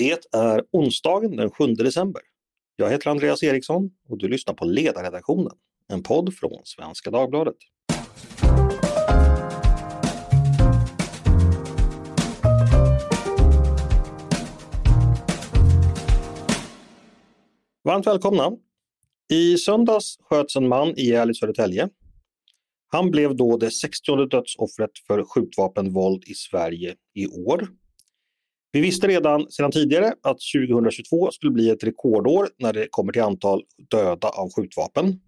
Det är onsdagen den 7 december. Jag heter Andreas Eriksson och du lyssnar på Ledarredaktionen, en podd från Svenska Dagbladet. Varmt välkomna! I söndags sköts en man ihjäl i Södertälje. Han blev då det 60 dödsoffret för skjutvapenvåld i Sverige i år. Vi visste redan sedan tidigare att 2022 skulle bli ett rekordår när det kommer till antal döda av skjutvapen.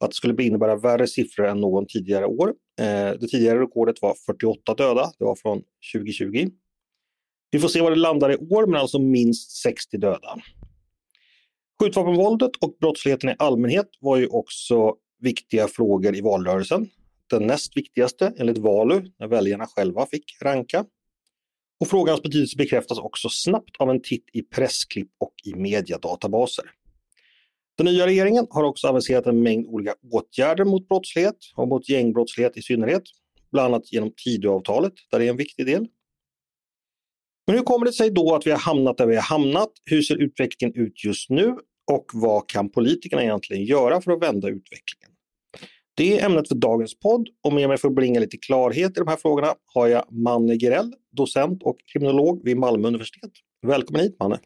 Att det skulle innebära värre siffror än någon tidigare år. Eh, det tidigare rekordet var 48 döda, det var från 2020. Vi får se vad det landar i år, men alltså minst 60 döda. Skjutvapenvåldet och brottsligheten i allmänhet var ju också viktiga frågor i valrörelsen. Den näst viktigaste enligt Valu, när väljarna själva fick ranka. Och frågans betydelse bekräftas också snabbt av en titt i pressklipp och i mediadatabaser. Den nya regeringen har också aviserat en mängd olika åtgärder mot brottslighet och mot gängbrottslighet i synnerhet. Bland annat genom Tidöavtalet, där det är en viktig del. Men hur kommer det sig då att vi har hamnat där vi har hamnat? Hur ser utvecklingen ut just nu? Och vad kan politikerna egentligen göra för att vända utvecklingen? Det är ämnet för dagens podd och med mig för att bringa lite klarhet i de här frågorna har jag Manne Gerell, docent och kriminolog vid Malmö universitet. Välkommen hit Manne!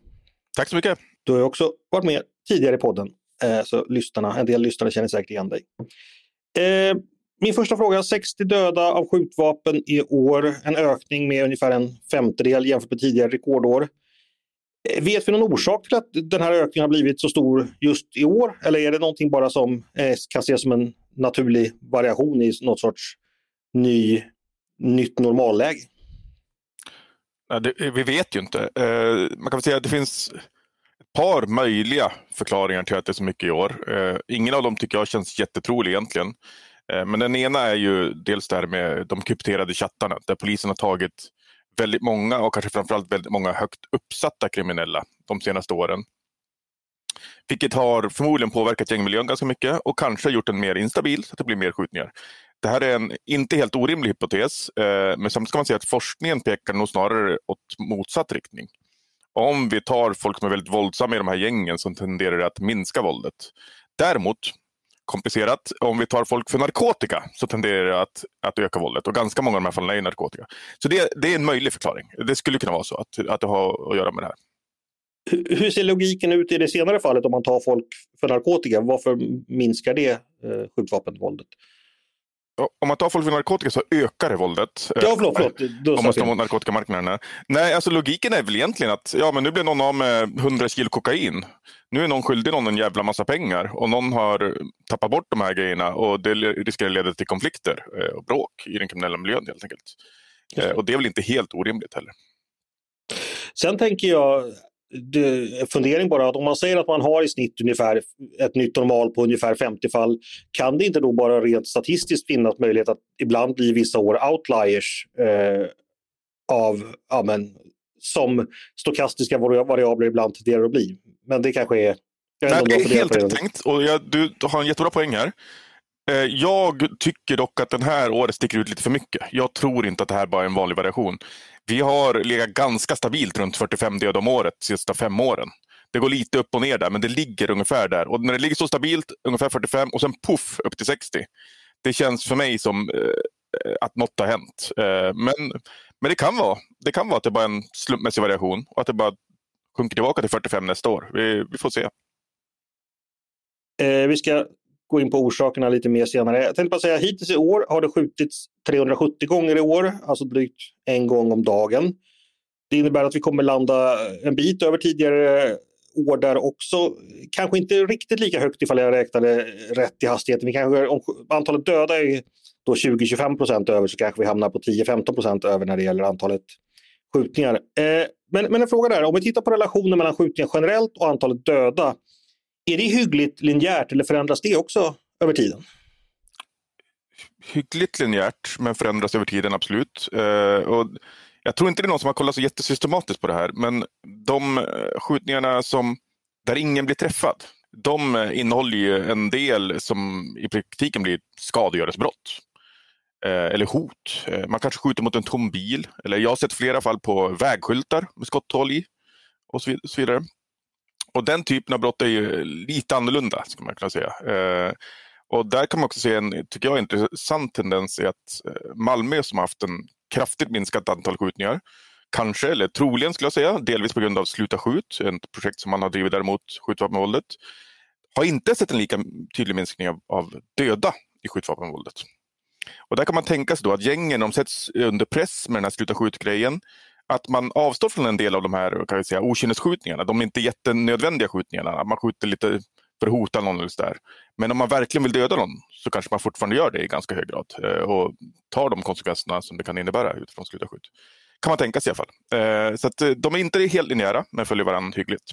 Tack så mycket! Du har också varit med tidigare i podden, eh, så lyssnarna, en del lyssnare känner säkert igen dig. Eh, min första fråga, 60 döda av skjutvapen i år, en ökning med ungefär en femtedel jämfört med tidigare rekordår. Eh, vet vi någon orsak till att den här ökningen har blivit så stor just i år? Eller är det någonting bara som kan ses som en naturlig variation i något sorts ny, nytt normalläge? Nej, det, vi vet ju inte. Eh, man kan säga att det finns ett par möjliga förklaringar till att det är så mycket i år. Eh, ingen av dem tycker jag känns jättetrolig egentligen. Eh, men den ena är ju dels det här med de krypterade chattarna där polisen har tagit väldigt många och kanske framförallt väldigt många högt uppsatta kriminella de senaste åren. Vilket har förmodligen påverkat gängmiljön ganska mycket och kanske gjort den mer instabil så att det blir mer skjutningar. Det här är en inte helt orimlig hypotes, eh, men samtidigt ska man säga att forskningen pekar nog snarare åt motsatt riktning. Om vi tar folk som är väldigt våldsamma i de här gängen så tenderar det att minska våldet. Däremot, komplicerat, om vi tar folk för narkotika så tenderar det att, att öka våldet och ganska många av de här fallen är narkotika. Så det, det är en möjlig förklaring. Det skulle kunna vara så att, att det har att göra med det här. Hur ser logiken ut i det senare fallet om man tar folk för narkotika? Varför minskar det eh, skjutvapenvåldet? Om man tar folk för narkotika så ökar det våldet. Ja, förlåt. förlåt. Om man står mot narkotikamarknaden. Nej, alltså logiken är väl egentligen att ja, men nu blir någon av med 100 kilo kokain. Nu är någon skyldig någon en jävla massa pengar och någon har tappat bort de här grejerna och det riskerar leda till konflikter eh, och bråk i den kriminella miljön helt enkelt. Eh, och det är väl inte helt orimligt heller. Sen tänker jag fundering bara att om man säger att man har i snitt ungefär ett nytt normal på ungefär 50 fall, kan det inte då bara rent statistiskt finnas möjlighet att ibland bli vissa år outliers eh, av, ja, men, som stokastiska variabler ibland tenderar att bli? Men det kanske är... Nej, det är helt rätt tänkt och jag, du har en jättebra poäng här. Eh, jag tycker dock att den här året sticker ut lite för mycket. Jag tror inte att det här bara är en vanlig variation. Vi har legat ganska stabilt runt 45 döda om året de sista fem åren. Det går lite upp och ner där, men det ligger ungefär där. Och när det ligger så stabilt, ungefär 45 och sen puff upp till 60. Det känns för mig som eh, att något har hänt. Eh, men, men det kan vara. Det kan vara att det bara är en slumpmässig variation och att det bara sjunker tillbaka till 45 nästa år. Vi, vi får se. Eh, vi ska gå in på orsakerna lite mer senare. Jag tänkte bara säga hittills i år har det skjutits 370 gånger i år, alltså drygt en gång om dagen. Det innebär att vi kommer landa en bit över tidigare år där också. Kanske inte riktigt lika högt ifall jag räknade rätt i hastigheten. Vi kanske, om antalet döda är då 20-25 procent över så kanske vi hamnar på 10-15 procent över när det gäller antalet skjutningar. Eh, men, men en fråga där, om vi tittar på relationen mellan skjutningar generellt och antalet döda. Är det hyggligt linjärt eller förändras det också över tiden? Hyggligt linjärt, men förändras över tiden absolut. Eh, och jag tror inte det är någon som har kollat så jättesystematiskt på det här, men de eh, skjutningarna som, där ingen blir träffad, de eh, innehåller ju en del som i praktiken blir skadegörelsebrott. Eller hot. Man kanske skjuter mot en tom bil. Eller jag har sett flera fall på vägskyltar med skotthål i. och så vidare. Och den typen av brott är ju lite annorlunda, ska man kunna säga. Eh, och där kan man också se en, tycker jag, intressant tendens i att eh, Malmö som har haft en kraftigt minskat antal skjutningar, kanske, eller troligen skulle jag säga, delvis på grund av Sluta skjut, ett projekt som man har drivit däremot skjutvapenvåldet, har inte sett en lika tydlig minskning av, av döda i skjutvapenvåldet. Och där kan man tänka sig då att gängen de sätts under press med den här Sluta skjut-grejen att man avstår från en del av de här kan jag säga, okynnesskjutningarna. De är inte jättenödvändiga skjutningarna. Man skjuter lite för att hota någon. Just där. Men om man verkligen vill döda någon så kanske man fortfarande gör det i ganska hög grad eh, och tar de konsekvenserna som det kan innebära utifrån skjutarskjut. skjut. Kan man tänka sig i alla fall. Eh, så att eh, de är inte helt linjära, men följer varandra hyggligt.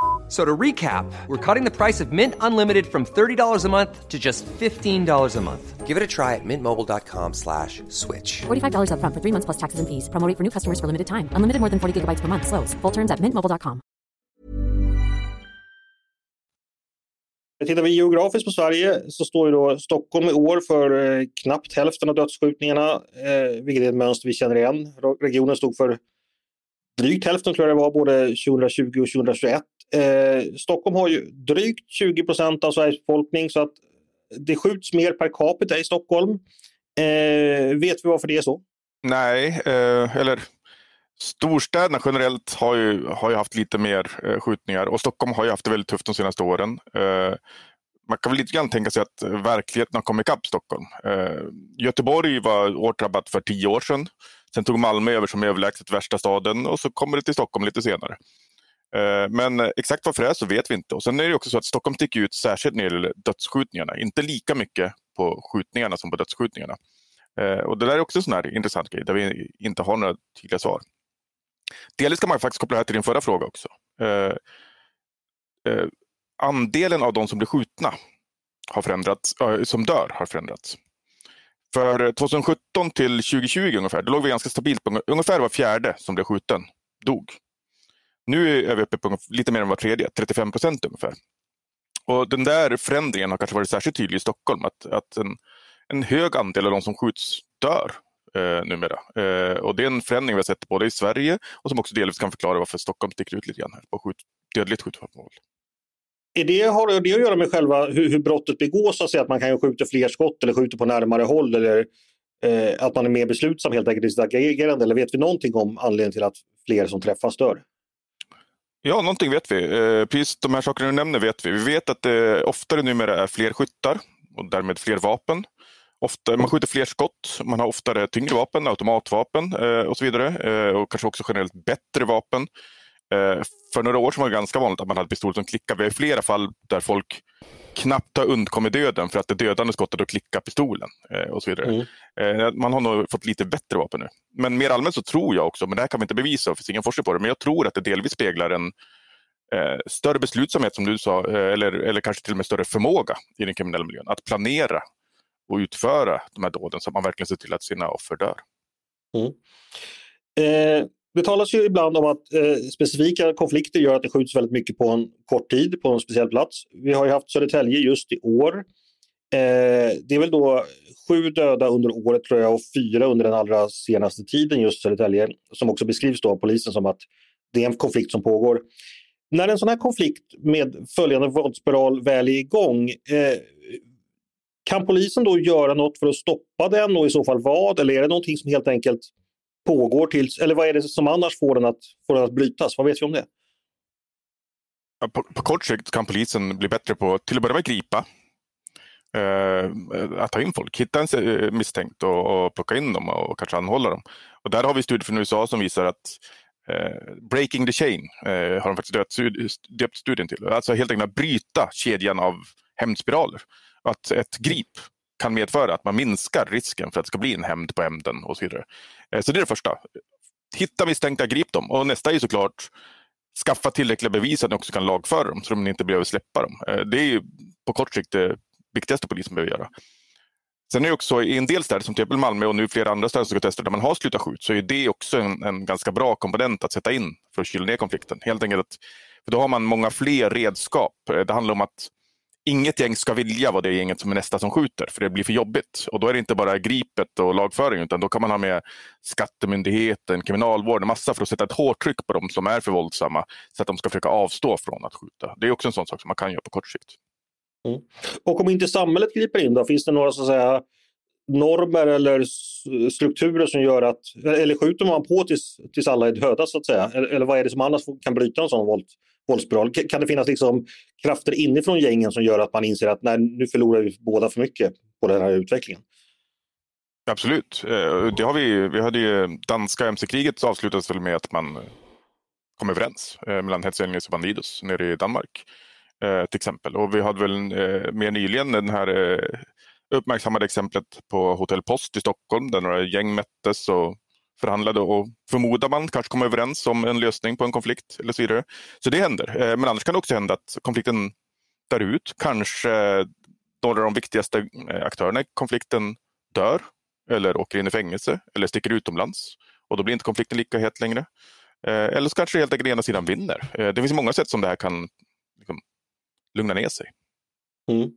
So to recap, we're cutting the price of Mint Unlimited from $30 a month to just $15 a month. Give it a try at mintmobile.com slash switch. $45 up front for three months plus taxes and fees. Promoting for new customers for limited time. Unlimited more than 40 gigabytes per month. Slows. Full terms at mintmobile.com. Tittar vi geografiskt på Sverige så står ju då Stockholm i år för eh, knappt hälften av dödsskjutningarna, eh, vilket är ett mönster vi känner igen. Regionen stod för drygt hälften tror jag det var både 2020 och 2021. Eh, Stockholm har ju drygt 20 procent av Sveriges befolkning så att det skjuts mer per capita i Stockholm. Eh, vet vi varför det är så? Nej, eh, eller storstäderna generellt har ju, har ju haft lite mer eh, skjutningar och Stockholm har ju haft det väldigt tufft de senaste åren. Eh, man kan väl lite grann tänka sig att verkligheten har kommit ikapp Stockholm. Eh, Göteborg var hårt drabbat för tio år sedan. Sen tog Malmö över som överlägset värsta staden och så kommer det till Stockholm lite senare. Eh, men exakt varför det är så vet vi inte. Och sen är det också så att Stockholm sticker ut särskilt när det gäller dödsskjutningarna. Inte lika mycket på skjutningarna som på dödsskjutningarna. Eh, och det där är också en sån här intressant grej där vi inte har några tydliga svar. Delvis kan man faktiskt koppla det här till din förra fråga också. Eh, andelen av de som blir skjutna har förändrats, som dör har förändrats. För 2017 till 2020 ungefär, då låg vi ganska stabilt på ungefär var fjärde som blev skjuten dog. Nu är vi uppe på lite mer än var tredje, 35 procent ungefär. Och den där förändringen har kanske varit särskilt tydlig i Stockholm, att, att en, en hög andel av de som skjuts dör eh, numera. Eh, och det är en förändring vi har sett både i Sverige och som också delvis kan förklara varför Stockholm sticker ut lite grann här på skjut, dödligt skjutvapenvåld. Är det, har det att göra med själva hur, hur brottet begås? Så att, säga, att man kan skjuta fler skott eller skjuta på närmare håll? Eller eh, att man är mer beslutsam helt enkelt i sitt agerande? Eller vet vi någonting om anledningen till att fler som träffas dör? Ja, någonting vet vi. Eh, precis de här sakerna du nämner vet vi. Vi vet att det oftare numera är fler skyttar och därmed fler vapen. Ofta, man skjuter fler skott, man har oftare tyngre vapen, automatvapen eh, och så vidare. Eh, och kanske också generellt bättre vapen. Eh, för några år sedan var det ganska vanligt att man hade pistoler som klickade. Vi har flera fall där folk knappt har undkommit döden för att det dödande skottet har klickat pistolen. Eh, och så vidare. Mm. Eh, man har nog fått lite bättre vapen nu. Men mer allmänt så tror jag också, men det här kan vi inte bevisa, det finns ingen forskning på det, men jag tror att det delvis speglar en eh, större beslutsamhet som du sa, eh, eller, eller kanske till och med större förmåga i den kriminella miljön. Att planera och utföra de här dåden så att man verkligen ser till att sina offer dör. Mm. Eh, det talas ju ibland om att eh, specifika konflikter gör att det skjuts väldigt mycket på en kort tid på en speciell plats. Vi har ju haft Södertälje just i år. Eh, det är väl då sju döda under året tror jag och fyra under den allra senaste tiden just Södertälje som också beskrivs då av polisen som att det är en konflikt som pågår. När en sån här konflikt med följande våldsspiral väl är igång eh, kan polisen då göra något för att stoppa den och i så fall vad? Eller är det någonting som helt enkelt pågår tills, eller vad är det som annars får den att, får den att brytas? Vad vet vi om det? På, på kort sikt kan polisen bli bättre på till att börja med gripa. Eh, att ta in folk, hitta en eh, misstänkt och, och, plocka in dem och kanske anhålla dem. Och där har vi studier från USA som visar att eh, breaking the chain eh, har de faktiskt döpt, döpt studien till. Alltså helt enkelt att bryta kedjan av hämndspiraler. Att ett grip kan medföra att man minskar risken för att det ska bli en hämnd på hämnden och så vidare. Eh, så det är det första. Hitta misstänkta, grip dem. Och nästa är såklart skaffa tillräckliga bevis så att ni också kan lagföra dem så att ni inte behöver släppa dem. Eh, det är på kort sikt det viktigaste polisen behöver göra. Sen är det också i en del städer, som till exempel Malmö och nu flera andra städer som ska testa, där man har slutat skjut, så är det också en, en ganska bra komponent att sätta in för att kyla ner konflikten. Helt enkelt att, för då har man många fler redskap. Eh, det handlar om att inget gäng ska vilja vara det gänget som är nästa som skjuter, för det blir för jobbigt. Och då är det inte bara gripet och lagföring, utan då kan man ha med Skattemyndigheten, Kriminalvården, massa för att sätta ett hårt tryck på dem som är för våldsamma, så att de ska försöka avstå från att skjuta. Det är också en sån sak som man kan göra på kort sikt. Mm. Och om inte samhället griper in då, finns det några så att säga normer eller strukturer som gör att, eller skjuter man på tills, tills alla är döda så att säga? Eller, eller vad är det som annars kan bryta en sån våld, våldsspiral? Kan det finnas liksom krafter inifrån gängen som gör att man inser att nej, nu förlorar vi båda för mycket på den här utvecklingen? Absolut. Eh, det har vi, vi hade ju danska mc-kriget avslutades väl med att man eh, kom överens eh, mellan Hetsenius och Bandidos nere i Danmark. Till exempel. Och vi hade väl mer nyligen den här uppmärksammade exemplet på Hotell Post i Stockholm där några gäng mättes och förhandlade och förmodar man kanske kom överens om en lösning på en konflikt eller så vidare. Så det händer. Eh, men annars kan det också hända att konflikten dör ut. Kanske några av de viktigaste eh, aktörerna i konflikten dör eller åker in i fängelse eller sticker utomlands. Och då blir inte konflikten lika het längre. Eh, eller så kanske helt enkelt ena sidan vinner. Det finns många sätt som det här kan liksom, lugna ner sig. Mm.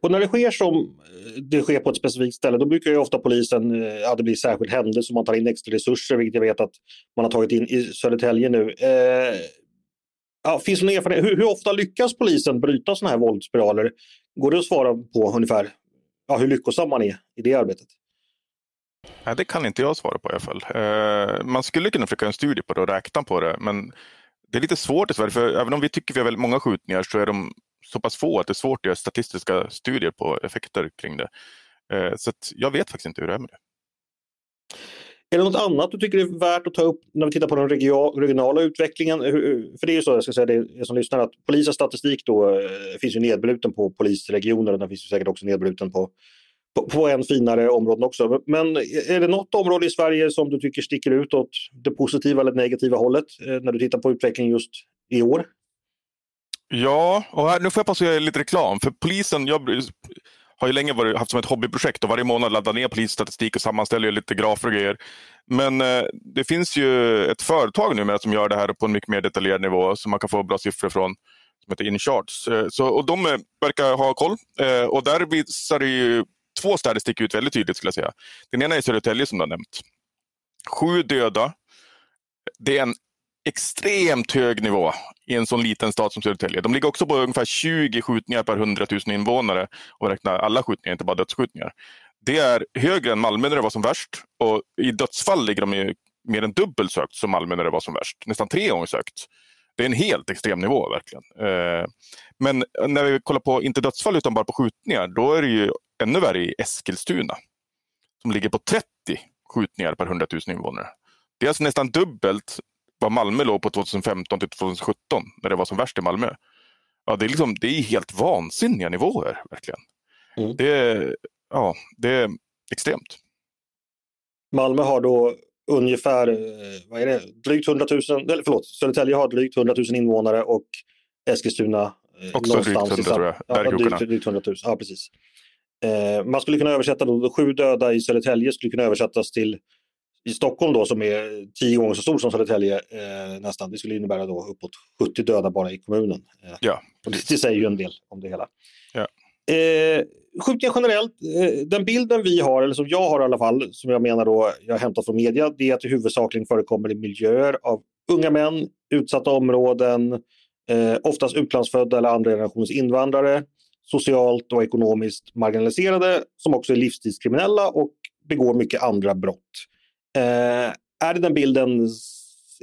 Och när det sker som eh, det sker på ett specifikt ställe, då brukar ju ofta polisen, eh, ja, det blir särskild händelse, man tar in extra resurser, vilket jag vet att man har tagit in i Södertälje nu. Eh, ja, finns det erfarenhet? Hur, hur, ofta lyckas polisen bryta sådana här våldsspiraler? Går det att svara på ungefär ja, hur lyckosam man är i det arbetet? Nej, det kan inte jag svara på i alla fall. Eh, man skulle kunna försöka en studie på det och räkna på det, men det är lite svårt i Sverige, för även om vi tycker vi har väldigt många skjutningar så är de så pass få att det är svårt att göra statistiska studier på effekter kring det. Eh, så jag vet faktiskt inte hur det är med det. Är det något annat du tycker är värt att ta upp när vi tittar på den regionala utvecklingen? För det är ju så, jag ska säga det som lyssnar, att polisens statistik då eh, finns ju nedbruten på polisregioner och den finns ju säkert också nedbruten på på, på än finare områden också. Men är det något område i Sverige som du tycker sticker ut åt det positiva eller negativa hållet eh, när du tittar på utvecklingen just i år? Ja, och här, nu får jag passa göra lite reklam. För polisen, jag har ju länge varit, haft som ett hobbyprojekt och varje månad laddar ner polisstatistik och sammanställer lite grafer och grejer. Men eh, det finns ju ett företag numera som gör det här på en mycket mer detaljerad nivå som man kan få bra siffror från som heter InCharts. Eh, så, och de eh, verkar ha koll. Eh, och där visar det ju två städer sticker ut väldigt tydligt skulle jag säga. Den ena är Södertälje som du har nämnt. Sju döda. Det är en extremt hög nivå i en sån liten stad som Södertälje. De ligger också på ungefär 20 skjutningar per 100 000 invånare och räknar alla skjutningar, inte bara dödsskjutningar. Det är högre än Malmö när det var som värst och i dödsfall ligger de mer än dubbelt sökt som Malmö när det var som värst. Nästan tre gånger sökt. Det är en helt extrem nivå verkligen. Eh, men när vi kollar på, inte dödsfall utan bara på skjutningar, då är det ju ännu värre i Eskilstuna. Som ligger på 30 skjutningar per 100 000 invånare. Det är alltså nästan dubbelt vad Malmö låg på 2015 till 2017 när det var som värst i Malmö. Ja, det, är liksom, det är helt vansinniga nivåer verkligen. Mm. Det, ja, det är extremt. Malmö har då ungefär eh, vad är det, drygt 100 000, eller förlåt, Södertälje har drygt 100 000 invånare och Eskilstuna eh, Också någonstans drygt 100 tror jag. Ja, drygt, drygt 100 000, ja precis. Eh, man skulle kunna översätta då, sju döda i Södertälje skulle kunna översättas till i Stockholm då som är tio gånger så stor som Södertälje eh, nästan. Det skulle innebära då uppåt 70 döda bara i kommunen. Eh, ja. Och det, det säger ju en del om det hela. Ja. Eh, skjutningar generellt, eh, den bilden vi har, eller som jag har i alla fall, som jag menar då jag har hämtat från media, det är att det huvudsakligen förekommer i miljöer av unga män, utsatta områden, eh, oftast utlandsfödda eller andra generationens invandrare socialt och ekonomiskt marginaliserade som också är livstidskriminella och begår mycket andra brott. Eh, är det den bilden,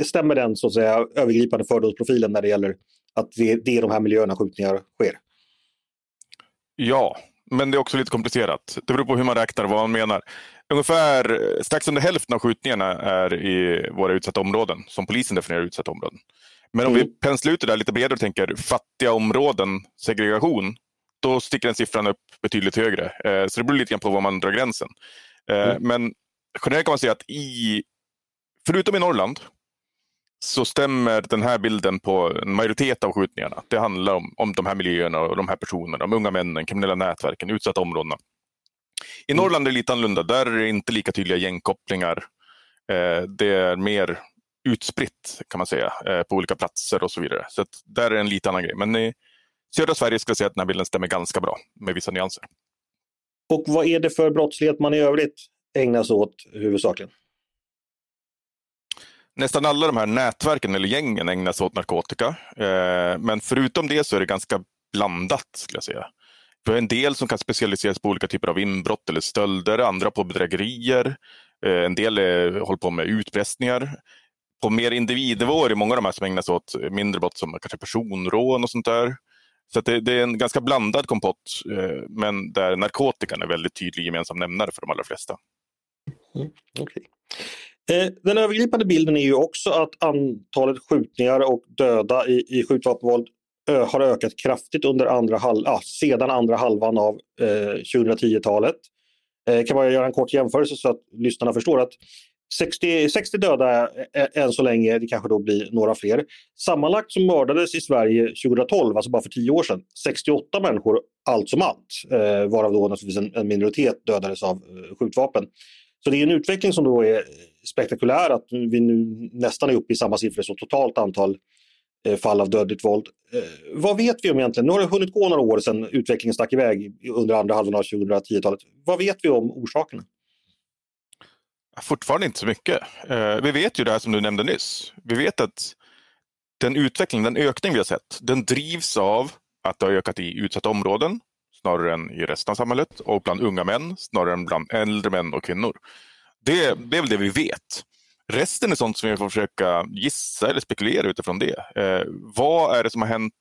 stämmer den så att säga övergripande fördomsprofilen när det gäller att det, det är de här miljöerna skjutningar sker? Ja, men det är också lite komplicerat. Det beror på hur man räknar och vad man menar. Ungefär strax under hälften av skjutningarna är i våra utsatta områden, som polisen definierar utsatta områden. Men om mm. vi penslar ut det där lite bredare och tänker fattiga områden, segregation, då sticker den siffran upp betydligt högre. Eh, så det beror lite grann på var man drar gränsen. Eh, mm. Men generellt kan man säga att i, förutom i Norrland, så stämmer den här bilden på en majoritet av skjutningarna. Det handlar om, om de här miljöerna och de här personerna, de unga männen, kriminella nätverken, utsatta områdena. I Norrland är det lite annorlunda. Där är det inte lika tydliga gängkopplingar. Eh, det är mer utspritt kan man säga eh, på olika platser och så vidare. Så där är det en lite annan grej. Men i södra Sverige ska jag säga att den här bilden stämmer ganska bra med vissa nyanser. Och vad är det för brottslighet man i övrigt ägnas åt huvudsakligen? Nästan alla de här nätverken eller gängen ägnar sig åt narkotika. Eh, men förutom det så är det ganska blandat skulle jag säga. Vi har en del som kan specialiseras på olika typer av inbrott eller stölder, andra på bedrägerier. Eh, en del är, håller på med utpressningar. På mer individnivå är det många av de här som ägnar sig åt mindre brott som kanske personrån och sånt där. Så det, det, är en ganska blandad kompott, eh, men där narkotikan är väldigt tydlig gemensam nämnare för de allra flesta. Mm, okay. Eh, den övergripande bilden är ju också att antalet skjutningar och döda i, i skjutvapenvåld har ökat kraftigt under andra halv, ah, sedan andra halvan av eh, 2010-talet. Eh, kan bara göra en kort jämförelse så att lyssnarna förstår att 60, 60 döda än så länge, det kanske då blir några fler. Sammanlagt som mördades i Sverige 2012, alltså bara för tio år sedan, 68 människor allt som allt, eh, varav då naturligtvis en, en minoritet dödades av eh, skjutvapen. Så det är en utveckling som då är spektakulär, att vi nu nästan är uppe i samma siffror som totalt antal eh, fall av dödligt våld. Eh, vad vet vi om egentligen? Nu har det hunnit gå några år sedan utvecklingen stack iväg under andra halvan av 2010-talet. Vad vet vi om orsakerna? Fortfarande inte så mycket. Eh, vi vet ju det här som du nämnde nyss. Vi vet att den utveckling, den ökning vi har sett, den drivs av att det har ökat i utsatta områden snarare än i resten av samhället och bland unga män snarare än bland äldre män och kvinnor. Det, det är väl det vi vet. Resten är sånt som vi får försöka gissa eller spekulera utifrån det. Eh, vad är det som har hänt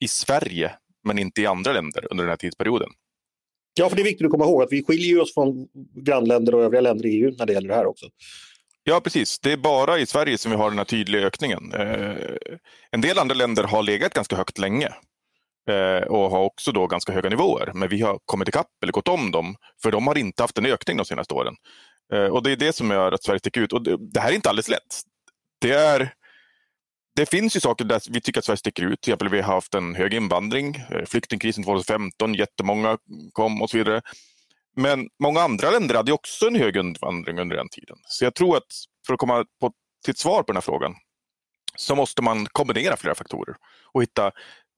i Sverige men inte i andra länder under den här tidsperioden? Ja, för det är viktigt att komma ihåg att vi skiljer oss från grannländer och övriga länder i EU när det gäller det här också. Ja, precis. Det är bara i Sverige som vi har den här tydliga ökningen. Eh, en del andra länder har legat ganska högt länge Eh, och har också då ganska höga nivåer. Men vi har kommit ikapp eller gått om dem, för de har inte haft en ökning de senaste åren. Eh, och det är det som gör att Sverige sticker ut. Och det, det här är inte alldeles lätt. Det är det finns ju saker där vi tycker att Sverige sticker ut. Till exempel vi har haft en hög invandring, eh, flyktingkrisen 2015, jättemånga kom och så vidare. Men många andra länder hade också en hög invandring under den tiden. Så jag tror att för att komma på, till ett svar på den här frågan så måste man kombinera flera faktorer och hitta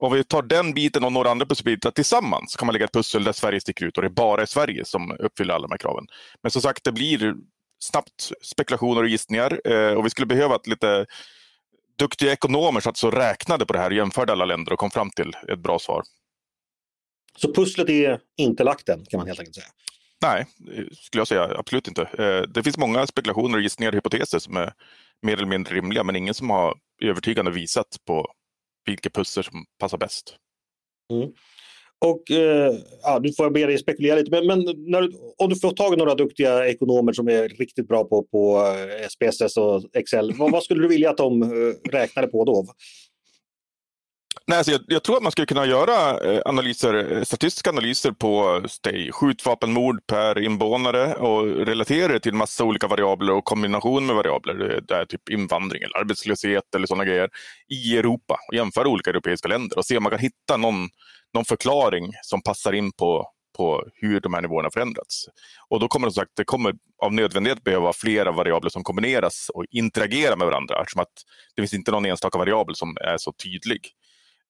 om vi tar den biten och några andra pusselbitar tillsammans kan man lägga ett pussel där Sverige sticker ut och det bara är Sverige som uppfyller alla de här kraven. Men som sagt, det blir snabbt spekulationer och gissningar eh, och vi skulle behöva ett lite duktiga ekonomer satt så räknade på det här och jämförde alla länder och kom fram till ett bra svar. Så pusslet är inte lagt än kan man helt enkelt säga? Nej, skulle jag säga absolut inte. Eh, det finns många spekulationer, gissningar och hypoteser som är mer eller mindre rimliga men ingen som har övertygande visat på vilka pussel som passar bäst. Mm. Och eh, ja, du får be dig spekulera lite, men, men när, om du får tag i några duktiga ekonomer som är riktigt bra på, på eh, SPSS och Excel, vad, vad skulle du vilja att de eh, räknade på då? Nej, alltså jag, jag, tror att man skulle kunna göra eh, analyser, eh, statistiska analyser på stay, skjutvapenmord per invånare och relatera det till massa olika variabler och kombination med variabler, eh, där typ invandring eller arbetslöshet eller sådana grejer i Europa och jämföra olika europeiska länder och se om man kan hitta någon någon förklaring som passar in på, på hur de här nivåerna förändrats. Och då kommer det, sagt, det kommer av nödvändighet behöva flera variabler som kombineras och interagerar med varandra eftersom att det finns inte någon enstaka variabel som är så tydlig.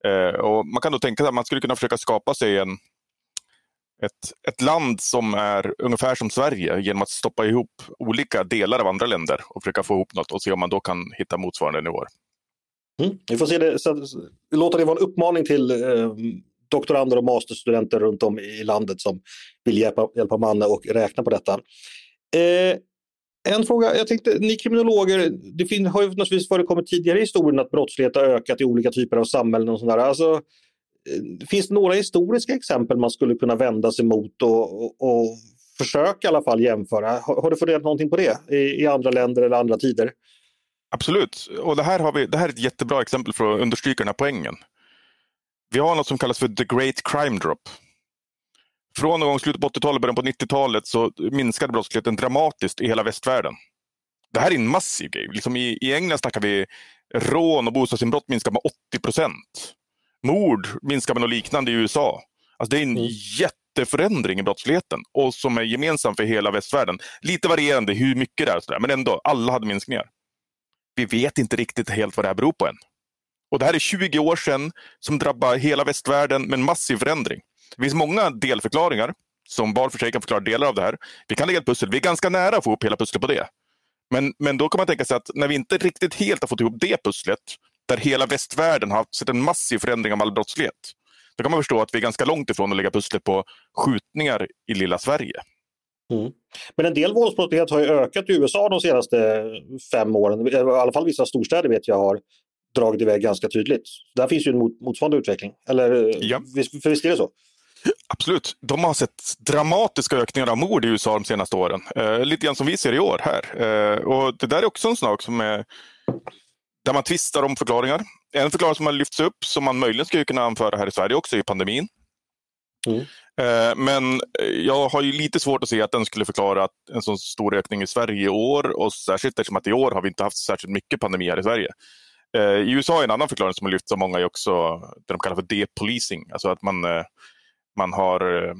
Eh, och man kan då tänka sig att man skulle kunna försöka skapa sig en, ett, ett land som är ungefär som Sverige genom att stoppa ihop olika delar av andra länder och försöka få ihop något och se om man då kan hitta motsvarande nivåer. Mm. Vi får se det, så, låta det vara en uppmaning till eh, doktorander och masterstudenter runt om i landet som vill hjälpa, hjälpa Manne och räkna på detta. Eh, en fråga, jag tänkte, ni kriminologer, det fin, har ju naturligtvis förekommit tidigare i historien att brottslighet har ökat i olika typer av samhällen och sådär. Alltså, eh, finns det några historiska exempel man skulle kunna vända sig mot och, och, och försöka i alla fall jämföra? Har, har du funderat någonting på det i, i, andra länder eller andra tider? Absolut, och det här, har vi, det här är ett jättebra exempel för att understryka den här poängen. Vi har något som kallas för the great crime drop. Från någon gång slutet på 80-talet, början på 90-talet så minskade brottsligheten dramatiskt i hela västvärlden. Det här är en massiv grej. Liksom i, I England snackar vi rån och bostadsinbrott minskar med 80 procent. Mord minskar med något liknande i USA. Alltså det är en mm. jätteförändring i brottsligheten och som är gemensam för hela västvärlden. Lite varierande hur mycket det är, sådär, men ändå, alla hade minskningar. Vi vet inte riktigt helt vad det här beror på än. Och det här är 20 år sedan som drabbar hela västvärlden med en massiv förändring. Det finns många delförklaringar som var för sig kan förklara delar av det här. Vi kan lägga ett pussel. Vi är ganska nära att få ihop hela pusslet på det. Men, men då kan man tänka sig att när vi inte riktigt helt har fått ihop det pusslet, där hela västvärlden har sett en massiv förändring av all brottslighet, då kan man förstå att vi är ganska långt ifrån att lägga pusslet på skjutningar i lilla Sverige. Mm. Men en del våldsbrottslighet har ju ökat i USA de senaste fem åren. I alla fall vissa storstäder vet jag har dragit iväg ganska tydligt. Där finns ju en motsvarande utveckling. Eller ja. för visst är det så? Absolut. De har sett dramatiska ökningar av mord i USA de senaste åren. Eh, lite grann som vi ser i år här. Eh, och Det där är också en sak som är där man tvistar om förklaringar. En förklaring som har lyfts upp som man möjligen skulle kunna anföra här i Sverige också är pandemin. Mm. Eh, men jag har ju lite svårt att se att den skulle förklara en så stor ökning i Sverige i år och särskilt eftersom att i år har vi inte haft särskilt mycket pandemi här i Sverige. Eh, I USA är en annan förklaring som har lyfts av många är också det de kallar för depolicing, alltså att man eh, man har eh,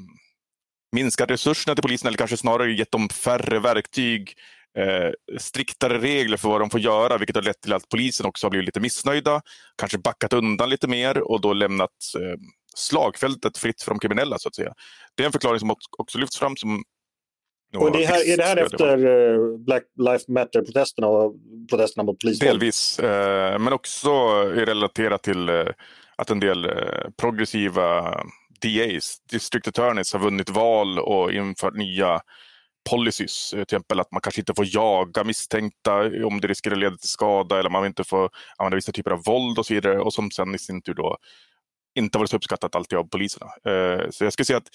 minskat resurserna till polisen eller kanske snarare gett dem färre verktyg, eh, striktare regler för vad de får göra, vilket har lett till att polisen också har blivit lite missnöjda, kanske backat undan lite mer och då lämnat eh, slagfältet fritt för de kriminella. så att säga. Det är en förklaring som också lyfts fram som och det här, är det här efter uh, Black Lives Matter-protesterna och protesterna mot polisen? Delvis, eh, men också relaterat till eh, att en del eh, progressiva DAs, District Attorneys, har vunnit val och infört nya policies. Till exempel att man kanske inte får jaga misstänkta om det riskerar att leda till skada eller man inte får använda vissa typer av våld och så vidare och som sen i sin tur då inte varit så uppskattat alltid av poliserna. Eh, så jag skulle säga att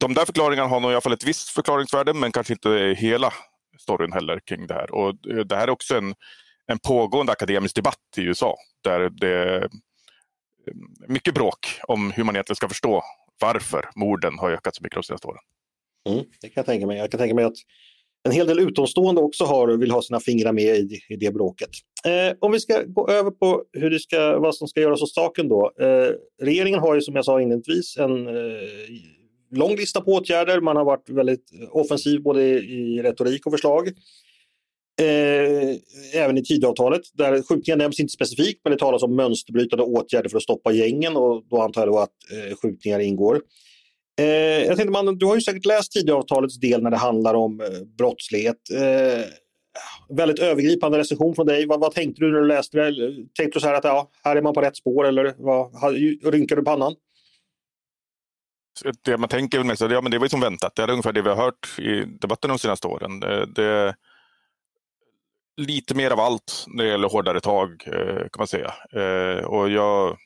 de där förklaringarna har nog i alla fall ett visst förklaringsvärde men kanske inte hela storyn heller kring det här. Och eh, det här är också en, en pågående akademisk debatt i USA där det är mycket bråk om hur man egentligen ska förstå varför morden har ökat så mycket de senaste åren. Mm, det kan jag tänka mig. Jag kan tänka mig att en hel del utomstående också har, vill ha sina fingrar med i, i det bråket. Eh, om vi ska gå över på hur det ska, vad som ska göras åt saken då. Eh, regeringen har ju som jag sa inledningsvis en eh, lång lista på åtgärder. Man har varit väldigt offensiv både i, i retorik och förslag. Eh, även i Tidöavtalet där skjutningar nämns inte specifikt men det talas om mönsterbrytande åtgärder för att stoppa gängen och då antar jag då att eh, skjutningar ingår. Eh, jag tänkte man, du har ju säkert läst Tidöavtalets del när det handlar om eh, brottslighet. Eh, väldigt övergripande recension från dig. Vad, vad, tänkte du när du läste det? Tänkte du så här att ja, här är man på rätt spår eller vad, rynkar du pannan? Det man tänker mest, ja, men det var ju som väntat. Det är ungefär det vi har hört i debatten de senaste åren. Eh, det, det lite mer av allt när det gäller hårdare tag eh, kan man säga. Eh, och jag,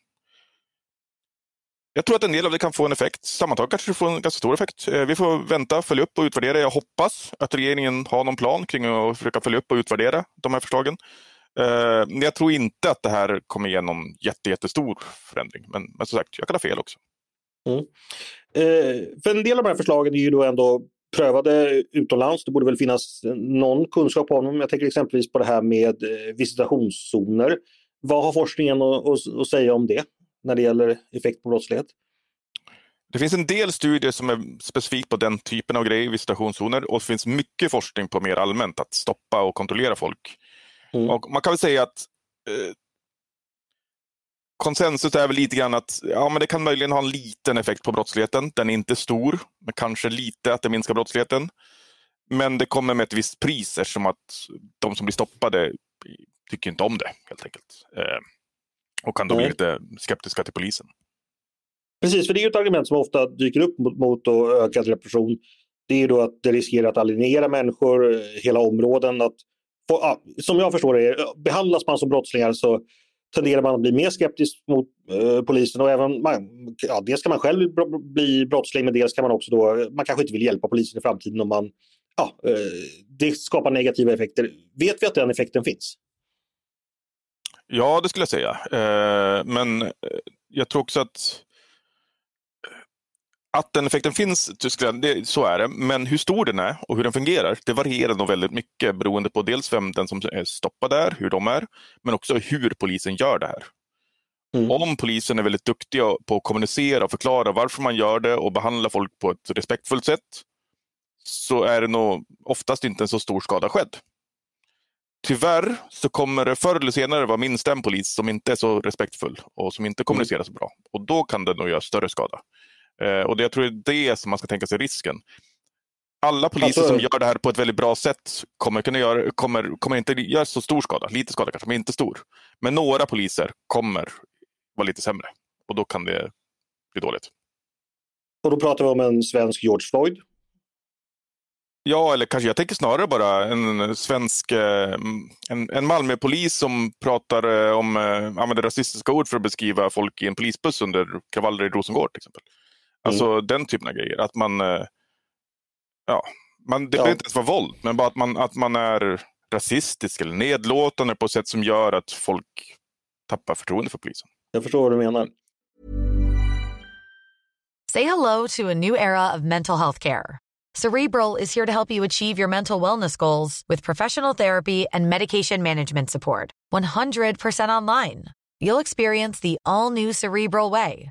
jag tror att en del av det kan få en effekt. Sammantaget kanske det får en ganska stor effekt. Eh, vi får vänta, följa upp och utvärdera. Jag hoppas att regeringen har någon plan kring att försöka följa upp och utvärdera de här förslagen. Men jag tror inte att det här kommer ge någon jätte, jättestor förändring. Men, men som sagt, jag kan ha fel också. Mm. Eh, för en del av de här förslagen är ju då ändå prövade utomlands. Det borde väl finnas någon kunskap om dem. Jag tänker exempelvis på det här med eh, visitationszoner. Vad har forskningen att, säga om det när det gäller effekt på brottslighet? Det finns en del studier som är specifikt på den typen av grejer, visitationszoner, och det finns mycket forskning på mer allmänt att stoppa och kontrollera folk. Mm. Och man kan väl säga att eh, konsensus är väl lite grann att ja, men det kan möjligen ha en liten effekt på brottsligheten. Den är inte stor, men kanske lite att det minskar brottsligheten. Men det kommer med ett visst pris eftersom att de som blir stoppade tycker inte om det helt enkelt. Eh, och kan då bli lite skeptiska till polisen. Precis, för det är ett argument som ofta dyker upp mot, mot ökad repression. Det är då att det riskerar att alienera människor, hela områden. Att få, ah, som jag förstår det, behandlas man som brottslingar så tenderar man att bli mer skeptisk mot eh, polisen och även man, ja, dels kan man själv bli brottsling men dels kan man också då, man kanske inte vill hjälpa polisen i framtiden om man, ja, eh, det skapar negativa effekter. Vet vi att den effekten finns? Ja, det skulle jag säga. Eh, men eh, jag tror också att att den effekten finns i Tyskland, det, så är det. Men hur stor den är och hur den fungerar, det varierar nog väldigt mycket beroende på dels vem den som är stoppad är, hur de är, men också hur polisen gör det här. Mm. Om polisen är väldigt duktiga på att kommunicera och förklara varför man gör det och behandla folk på ett respektfullt sätt så är det nog oftast inte en så stor skada skedd. Tyvärr så kommer det förr eller senare vara minst en polis som inte är så respektfull och som inte mm. kommunicerar så bra. Och då kan det nog göra större skada. Eh, och det, jag tror det är det som man ska tänka sig risken. Alla poliser alltså... som gör det här på ett väldigt bra sätt kommer, kunna göra, kommer, kommer inte göra så stor skada. Lite skada kanske, men inte stor. Men några poliser kommer vara lite sämre och då kan det bli dåligt. Och då pratar vi om en svensk George Floyd Ja, eller kanske jag tänker snarare bara en svensk, eh, en, en Malmöpolis som pratar eh, om, eh, använder rasistiska ord för att beskriva folk i en polisbuss under kravaller i Rosengård till exempel. Alltså mm. den typen av grejer. Att man, ja, man, det ja. behöver inte ens vara våld, men bara att man, att man är rasistisk eller nedlåtande på ett sätt som gör att folk tappar förtroende för polisen. Jag förstår vad du menar. Say hello to a new era of mental health care. Cerebral is here to help you achieve your mental wellness goals with professional therapy and medication management support. 100% online. You'll experience the all new Cerebral Way,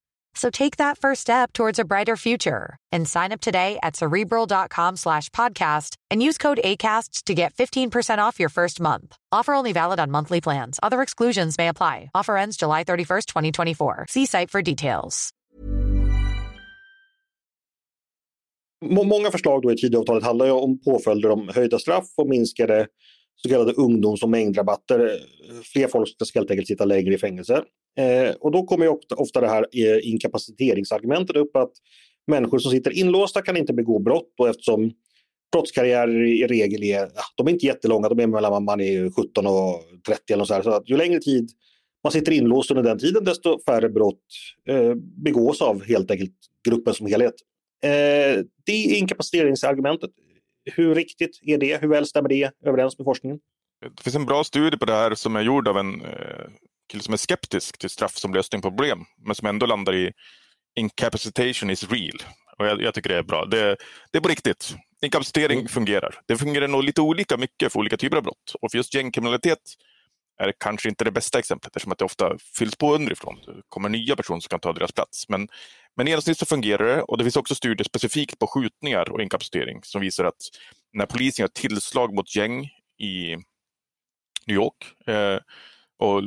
So take that first step towards a brighter future and sign up today at cerebral.com slash podcast and use code ACasts to get 15% off your first month. Offer only valid on monthly plans. Other exclusions may apply. Offer ends July 31st, 2024. See site for details. Många förslag då i Tidöavtalet handlar ju om påföljder om höjda straff och minskade så kallade ungdoms och mängdrabatter. Fler folk ska helt enkelt sitta längre i fängelse. Eh, och då kommer ju ofta, ofta det här eh, inkapaciteringsargumentet upp att människor som sitter inlåsta kan inte begå brott och eftersom brottskarriärer i regel är, ja, de är inte jättelånga, de är mellan man är 17 och 30 eller så här. Så att ju längre tid man sitter inlåst under den tiden desto färre brott eh, begås av helt enkelt gruppen som helhet. Eh, det är inkapaciteringsargumentet hur riktigt är det? Hur väl stämmer det överens med forskningen? Det finns en bra studie på det här som är gjord av en eh, kille som är skeptisk till straff som lösning på problem, men som ändå landar i incapacitation is real. Och jag, jag tycker det är bra. Det, det är på riktigt. Inkapacitering mm. fungerar. Det fungerar nog lite olika mycket för olika typer av brott. Och för just gängkriminalitet är kanske inte det bästa exemplet eftersom att det ofta fylls på underifrån. Det kommer nya personer som kan ta deras plats. Men, men i genomsnitt så fungerar det och det finns också studier specifikt på skjutningar och inkapacitering som visar att när polisen gör tillslag mot gäng i New York eh, och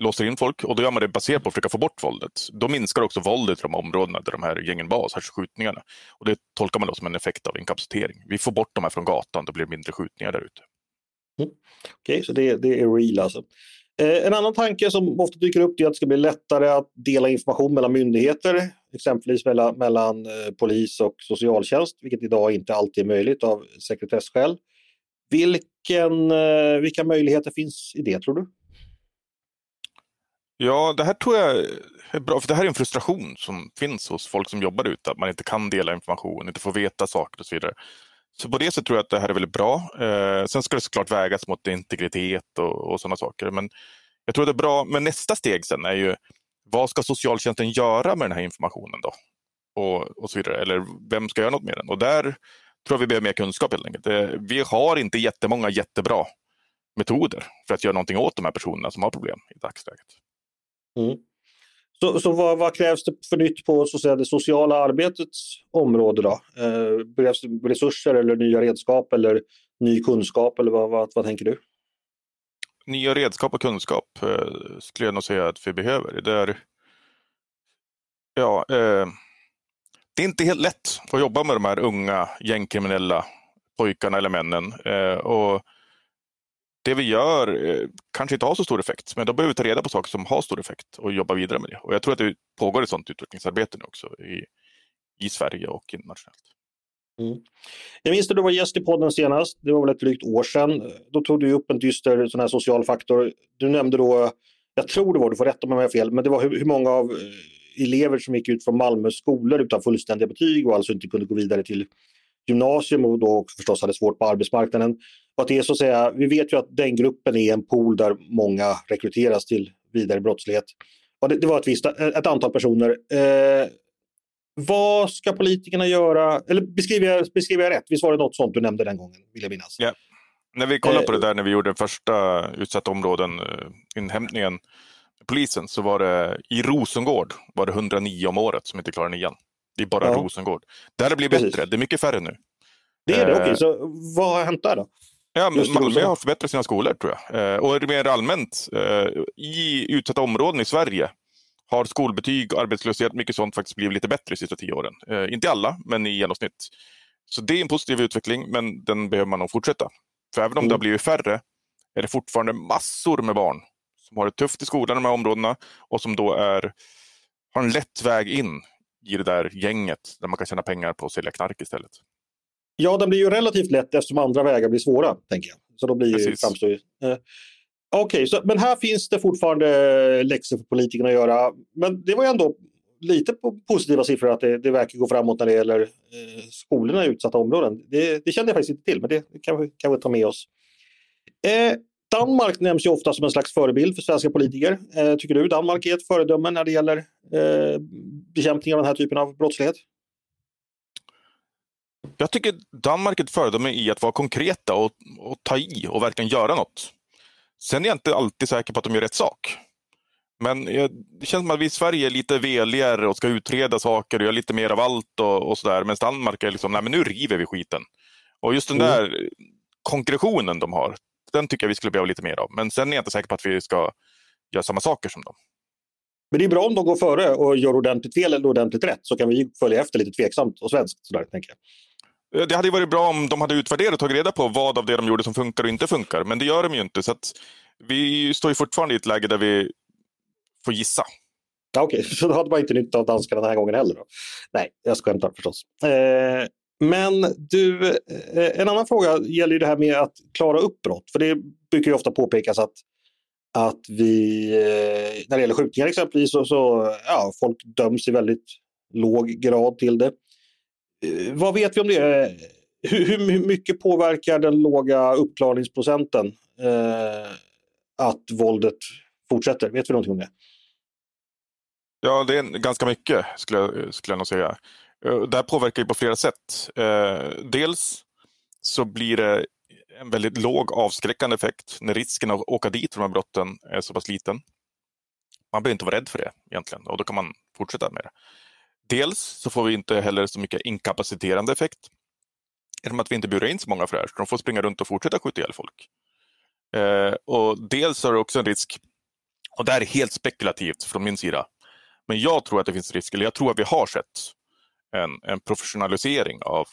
låser in folk och då gör man det baserat på att försöka få bort våldet. Då minskar också våldet i de områdena där de här gängen var, särskilt skjutningarna. Och det tolkar man då som en effekt av inkapacitering. Vi får bort de här från gatan, då blir det mindre skjutningar där ute. Mm. Okej, okay, så det, det, är real alltså. Eh, en annan tanke som ofta dyker upp är att det ska bli lättare att dela information mellan myndigheter, exempelvis mellan, mellan eh, polis och socialtjänst, vilket idag inte alltid är möjligt av sekretesskäl. Vilken, eh, vilka möjligheter finns i det tror du? Ja, det här tror jag är bra, för det här är en frustration som finns hos folk som jobbar ute, att man inte kan dela information, inte får veta saker och så vidare. Så på det sättet tror jag att det här är väldigt bra. Eh, sen ska det såklart vägas mot integritet och, och sådana saker. Men jag tror att det är bra. Men nästa steg sen är ju vad ska socialtjänsten göra med den här informationen då? Och, och så vidare. Eller vem ska göra något med den? Och där tror jag vi behöver mer kunskap helt enkelt. Eh, vi har inte jättemånga jättebra metoder för att göra någonting åt de här personerna som har problem i dagsläget. Mm. Så, så vad, vad, krävs det för nytt på så att säga, det sociala arbetets område? Då? Eh, behövs det resurser eller nya redskap eller ny kunskap? Eller vad, vad, vad tänker du? Nya redskap och kunskap eh, skulle jag nog säga att vi behöver. Det är, ja, eh, det är inte helt lätt att jobba med de här unga gängkriminella pojkarna eller männen. Eh, och det vi gör eh, kanske inte har så stor effekt, men då behöver vi ta reda på saker som har stor effekt och jobba vidare med det. Och jag tror att det pågår ett sådant utvecklingsarbete nu också i, i Sverige och internationellt. Mm. Jag minns när du var gäst i podden senast, det var väl ett drygt år sedan. Då tog du upp en dyster sån här social faktor. Du nämnde då, jag tror det var, du får rätta mig om jag har fel, men det var hur, hur många av eh, elever som gick ut från Malmö skolor utan fullständiga betyg och alltså inte kunde gå vidare till gymnasium och då förstås hade svårt på arbetsmarknaden. Och att det är så att säga, vi vet ju att den gruppen är en pool där många rekryteras till vidare brottslighet. Och det, det var ett, visst, ett antal personer. Eh, vad ska politikerna göra? Eller beskriver jag, beskriver jag rätt? Visst var det något sånt du nämnde den gången, vill jag minnas? Ja. När vi kollade på det där när vi gjorde den första utsatta områden, eh, polisen, så var det i Rosengård var det 109 om året som inte klarar nian. Det är bara ja. Rosengård. Där har blivit bättre, det är mycket färre nu. Det är det, okej. Okay. Så vad har hänt där då? Ja, Malmö har förbättrat sina skolor tror jag. Eh, och mer allmänt, eh, i utsatta områden i Sverige har skolbetyg, arbetslöshet, mycket sånt faktiskt blivit lite bättre de sista tio åren. Eh, inte alla, men i genomsnitt. Så det är en positiv utveckling, men den behöver man nog fortsätta. För även om mm. det har blivit färre är det fortfarande massor med barn som har det tufft i skolan i de här områdena och som då är, har en lätt väg in i det där gänget där man kan tjäna pengar på att sälja knark istället. Ja, den blir ju relativt lätt eftersom andra vägar blir svåra, tänker jag. Så då blir framstår ju, eh, Okej, okay, men här finns det fortfarande läxor för politikerna att göra. Men det var ju ändå lite positiva siffror att det, det verkar gå framåt när det gäller eh, skolorna i utsatta områden. Det, det, kände jag faktiskt inte till, men det kan vi, kan vi ta med oss. Eh, Danmark nämns ju ofta som en slags förebild för svenska politiker. Eh, tycker du Danmark är ett föredöme när det gäller eh, bekämpning av den här typen av brottslighet? Jag tycker Danmark är ett föredöme i att vara konkreta och, och ta i och verkligen göra något. Sen är jag inte alltid säker på att de gör rätt sak. Men det känns som att vi i Sverige är lite veligare och ska utreda saker och göra lite mer av allt och, och sådär. Medan Danmark är liksom, nej men nu river vi skiten. Och just den mm. där konkretionen de har, den tycker jag vi skulle behöva lite mer av. Men sen är jag inte säker på att vi ska göra samma saker som dem. Men det är bra om de går före och gör ordentligt fel eller ordentligt rätt så kan vi följa efter lite tveksamt och svenskt. Sådär, tänker jag. Eh, det hade varit bra om de hade utvärderat och tagit reda på vad av det de gjorde som funkar och inte funkar. Men det gör de ju inte. Så vi står ju fortfarande i ett läge där vi får gissa. Okej, okay. så då hade man inte nytta av danskarna den här gången heller? Då. Nej, jag skämtar förstås. Eh, men du, eh, en annan fråga gäller ju det här med att klara upp brott. För det brukar ju ofta påpekas att, att vi, eh, när det gäller skjutningar exempelvis, så, så ja, folk döms i väldigt låg grad till det. Eh, vad vet vi om det? Hur, hur mycket påverkar den låga uppklarningsprocenten eh, att våldet fortsätter? Vet vi någonting om det? Ja, det är ganska mycket skulle jag, skulle jag nog säga. Eh, det här påverkar ju på flera sätt. Eh, dels så blir det en väldigt låg avskräckande effekt när risken att åka dit för de här brotten är så pass liten. Man behöver inte vara rädd för det egentligen och då kan man fortsätta med det. Dels så får vi inte heller så mycket inkapaciterande effekt genom att vi inte burar in så många för det här, så de får springa runt och fortsätta skjuta ihjäl folk. Eh, och dels har det också en risk, och det här är helt spekulativt från min sida, men jag tror att det finns risk, eller jag tror att vi har sett en, en professionalisering av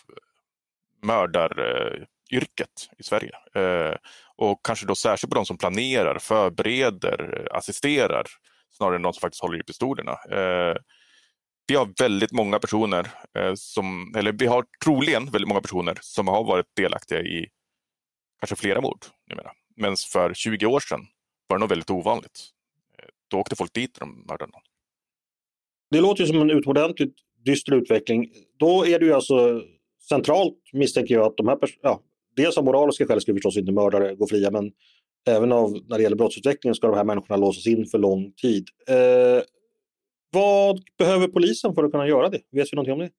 mördaryrket i Sverige. Eh, och kanske då särskilt på de som planerar, förbereder, assisterar, snarare än de som faktiskt håller i pistolerna. Eh, vi har väldigt många personer, eh, som, eller vi har troligen väldigt många personer som har varit delaktiga i kanske flera mord numera. Men för 20 år sedan var det nog väldigt ovanligt. Då åkte folk dit när de mördade någon. Det låter ju som en utomordentligt dyster utveckling. Då är det ju alltså centralt misstänker jag att de här ja, dels av moraliska skäl ska förstås inte mördare gå fria men även av, när det gäller brottsutvecklingen ska de här människorna låsas in för lång tid. Eh, vad behöver polisen för att kunna göra det? Vet vi någonting om det?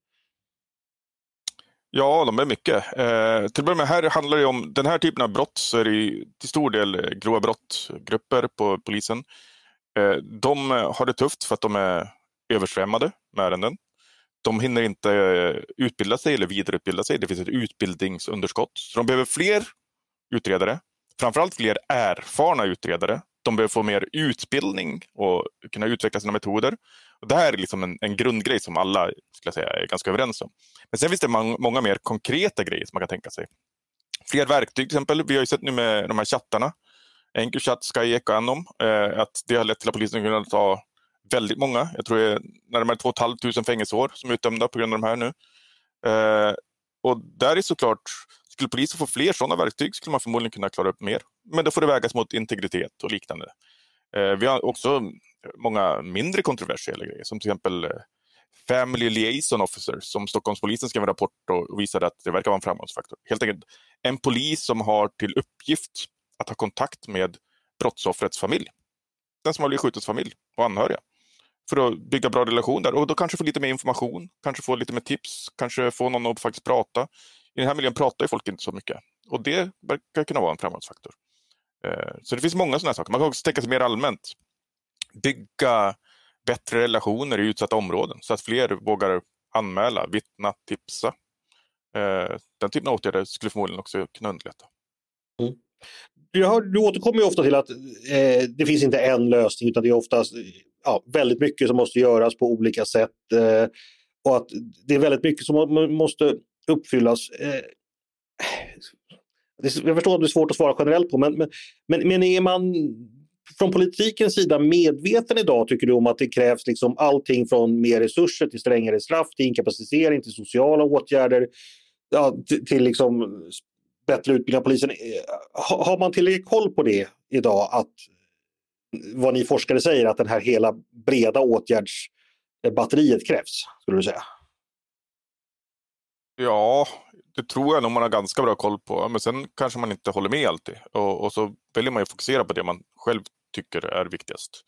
Ja, de är mycket. Eh, till att börja med, här handlar det om den här typen av brott så är det till stor del eh, grova brottgrupper på polisen. Eh, de har det tufft för att de är översvämmade med ärenden. De hinner inte eh, utbilda sig eller vidareutbilda sig. Det finns ett utbildningsunderskott. Så de behöver fler utredare, framförallt fler erfarna utredare de behöver få mer utbildning och kunna utveckla sina metoder. Och det här är liksom en, en grundgrej som alla skulle säga, är ganska överens om. Men sen finns det många, många mer konkreta grejer som man kan tänka sig. Fler verktyg till exempel. Vi har ju sett nu med de här chattarna, Encrochat, Skyek och Anom, eh, att det har lett till att polisen kunnat ta väldigt många. Jag tror det är närmare 2 500 fängelseår som är utdömda på grund av de här nu. Eh, och där är såklart skulle polisen få fler sådana verktyg skulle man förmodligen kunna klara upp mer. Men då får det vägas mot integritet och liknande. Eh, vi har också många mindre kontroversiella grejer, som till exempel eh, Family Liaison Officer som Stockholmspolisen skrev en rapport och visade att det verkar vara en framgångsfaktor. Helt enkelt en polis som har till uppgift att ha kontakt med brottsoffrets familj. Den som har blivit skjutens familj och anhöriga. För att bygga bra relationer och då kanske få lite mer information, kanske få lite mer tips, kanske få någon att faktiskt prata. I den här miljön pratar ju folk inte så mycket och det verkar kunna vara en framgångsfaktor. Eh, så det finns många sådana saker. Man kan också tänka sig mer allmänt. Bygga bättre relationer i utsatta områden så att fler vågar anmäla, vittna, tipsa. Eh, den typen av åtgärder skulle förmodligen också kunna underlätta. Mm. Du, har, du återkommer ju ofta till att eh, det finns inte en lösning utan det är oftast ja, väldigt mycket som måste göras på olika sätt. Eh, och att det är väldigt mycket som måste uppfyllas. Eh, jag förstår att det är svårt att svara generellt på, men, men, men är man från politikens sida medveten idag, tycker du, om att det krävs liksom allting från mer resurser till strängare straff, till inkapacitering, till sociala åtgärder, ja, till, till liksom bättre utbildning av polisen. Eh, har man tillräckligt koll på det idag, att vad ni forskare säger, att den här hela breda åtgärdsbatteriet krävs, skulle du säga? Ja, det tror jag nog man har ganska bra koll på. Men sen kanske man inte håller med alltid. Och, och så väljer man ju fokusera på det man själv tycker är viktigast.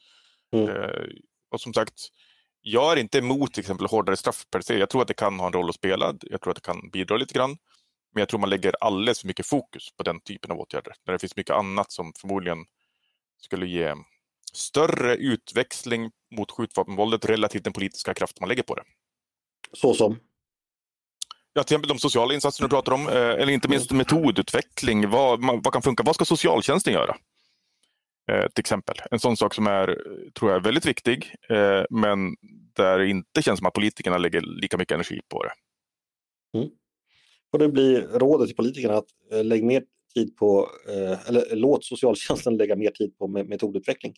Mm. Eh, och som sagt, jag är inte emot till exempel hårdare straff per se. Jag tror att det kan ha en roll att spela. Jag tror att det kan bidra lite grann. Men jag tror man lägger alldeles för mycket fokus på den typen av åtgärder. När det finns mycket annat som förmodligen skulle ge större utväxling mot skjutvapenvåldet relativt den politiska kraft man lägger på det. Så som? Ja, till exempel de sociala insatser du pratar om, eh, eller inte minst metodutveckling. Vad, vad kan funka? Vad ska socialtjänsten göra? Eh, till exempel. En sån sak som är, tror jag, är väldigt viktig, eh, men där det inte känns som att politikerna lägger lika mycket energi på det. Mm. Och det blir rådet till politikerna att eh, lägga mer tid på, eh, eller låt socialtjänsten lägga mer tid på metodutveckling.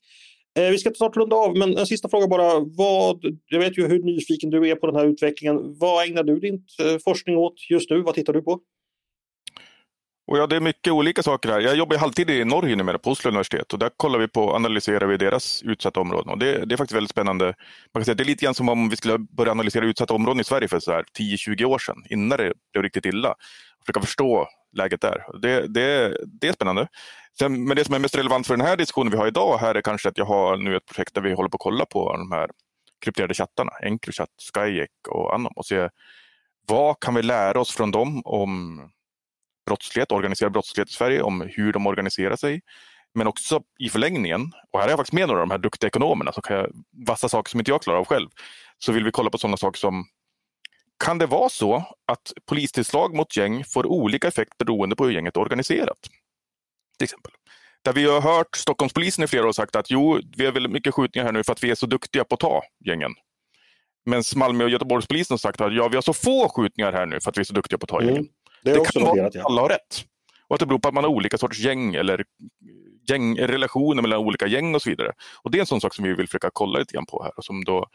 Eh, vi ska snart runda av, men en sista fråga bara. Vad, jag vet ju hur nyfiken du är på den här utvecklingen. Vad ägnar du din eh, forskning åt just nu? Vad tittar du på? Och ja, det är mycket olika saker här. Jag jobbar halvtid i Norge numera på Oslo universitet och där kollar vi på analyserar vi deras utsatta områden. Och det, det är faktiskt väldigt spännande. Man kan säga, det är lite grann som om vi skulle börja analysera utsatta områden i Sverige för 10-20 år sedan, innan det blev riktigt illa. Och försöka förstå läget där. Det, det, det är spännande. Sen, men det som är mest relevant för den här diskussionen vi har idag här är kanske att jag har nu ett projekt där vi håller på att kolla på de här krypterade chattarna, Encrochat, Skyek och Anom och se vad kan vi lära oss från dem om brottslighet, organiserad brottslighet i Sverige, om hur de organiserar sig. Men också i förlängningen, och här har jag faktiskt med några av de här duktiga ekonomerna så kan vassa saker som inte jag klarar av själv, så vill vi kolla på sådana saker som kan det vara så att polistillslag mot gäng får olika effekt beroende på hur gänget är organiserat? Till exempel. Där vi har hört Stockholmspolisen i flera år sagt att jo, vi har väldigt mycket skjutningar här nu för att vi är så duktiga på att ta gängen. Men Malmö och Göteborgspolisen har sagt att ja, vi har så få skjutningar här nu för att vi är så duktiga på att ta mm. gängen. Det, det kan vara att alla har rätt. Och att det beror på att man har olika sorters gäng eller gäng, relationer mellan olika gäng och så vidare. Och Det är en sån sak som vi vill försöka kolla lite grann på här och som då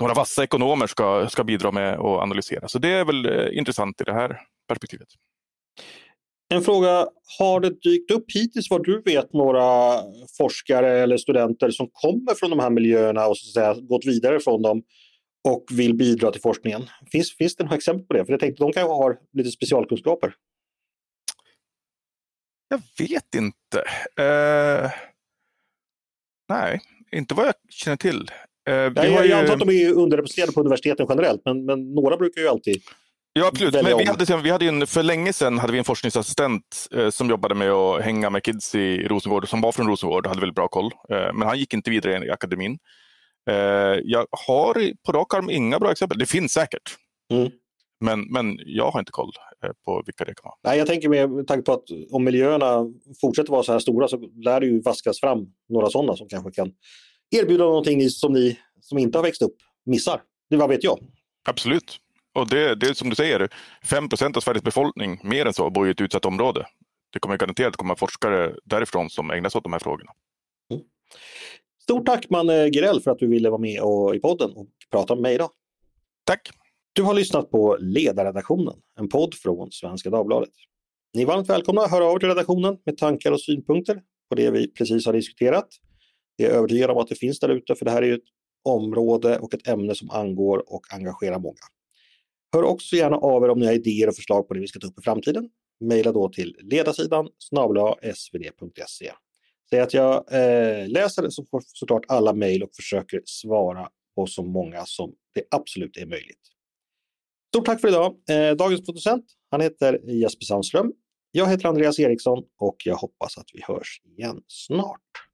några vassa ekonomer ska, ska bidra med och analysera. Så det är väl eh, intressant i det här perspektivet. En fråga, har det dykt upp hittills vad du vet några forskare eller studenter som kommer från de här miljöerna och så att säga, gått vidare från dem och vill bidra till forskningen? Finns, finns det några exempel på det? För jag tänkte de kanske har lite specialkunskaper. Jag vet inte. Uh, nej, inte vad jag känner till. Uh, Nej, jag, ju... antar att de är underrepresenterade på universiteten generellt, men, men några brukar ju alltid Ja, absolut. Men vi hade, vi hade en, för länge sedan hade vi en forskningsassistent eh, som jobbade med att hänga med kids i Rosengård, som var från Rosengård och hade väldigt bra koll. Eh, men han gick inte vidare i akademin. Eh, jag har på rak arm inga bra exempel. Det finns säkert. Mm. Men, men jag har inte koll eh, på vilka det kan vara. Nej, jag tänker med tanke på att om miljöerna fortsätter vara så här stora så lär det ju vaskas fram några sådana som kanske kan erbjuda någonting som ni som inte har växt upp missar. Det vad vet jag. Absolut. Och det, det är som du säger, 5% av Sveriges befolkning, mer än så, bor i ett utsatt område. Det kommer garanterat komma forskare därifrån som ägnar sig åt de här frågorna. Mm. Stort tack Manne Girell för att du ville vara med och, i podden och prata med mig idag. Tack! Du har lyssnat på Ledarredaktionen, en podd från Svenska Dagbladet. Ni är varmt välkomna att höra av er till redaktionen med tankar och synpunkter på det vi precis har diskuterat. Jag är övertygad om att det finns där ute, för det här är ju ett område och ett ämne som angår och engagerar många. Hör också gärna av er om ni har idéer och förslag på det vi ska ta upp i framtiden. Maila då till ledarsidan svd.se. Säg att jag eh, läser så får såklart alla mejl och försöker svara på så många som det absolut är möjligt. Stort tack för idag. Eh, dagens producent, han heter Jesper Sandström. Jag heter Andreas Eriksson och jag hoppas att vi hörs igen snart.